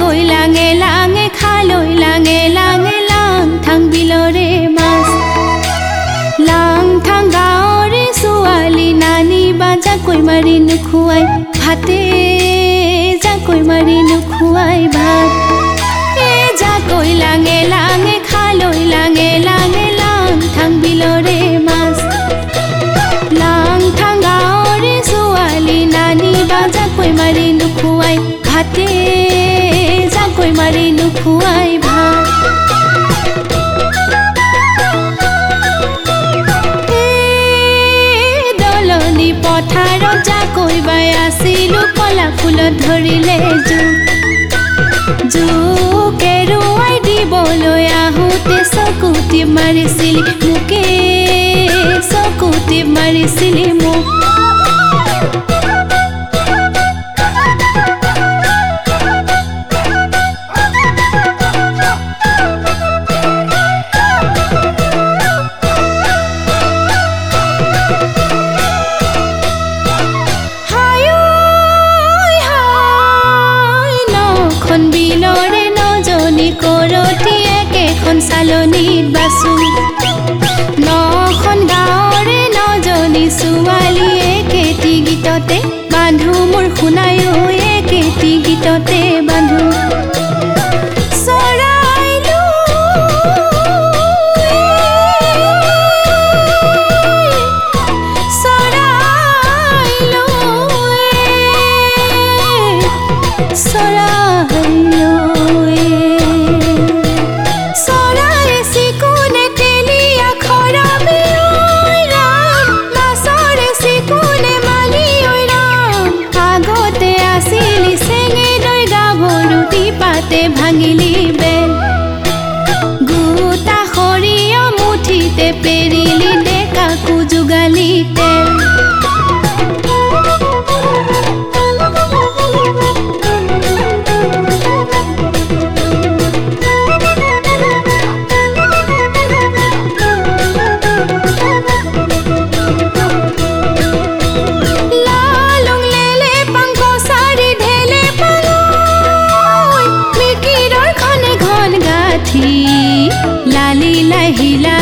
কই লাঙে লাঙে, খালই লাঙে লাঙে, লাং থাং বিল মাছ। লাং থাং গাও রে সোয়ালি নানি বাজা কই মারি নুখুয়াই ভাতে, যা কই মারি নুখুয়াই ভাত। এ যা কই লাঙে লাঙে, খালই লাঙে লাঙে, লাং থাং বিল মাছ। লাং থাং গাও রে সোয়ালি নানি বাজা কই মারি নুখুয়াই ভাতে বাই আছিলো কলা ফুলত ধৰিলে জোক জোক এৰুৱাই দিবলৈ আহোঁতে চকু টিপ মাৰিছিলি মোকে চকু টিপ মাৰিছিলি মোক। কৰতি একেখন চালনীত বাচো। নখন গাঁৱৰে নজনী ছোৱালী একেটি গীততে বান্ধো। মোৰ শুনায়ো একেটি গীততে বান্ধো। महिला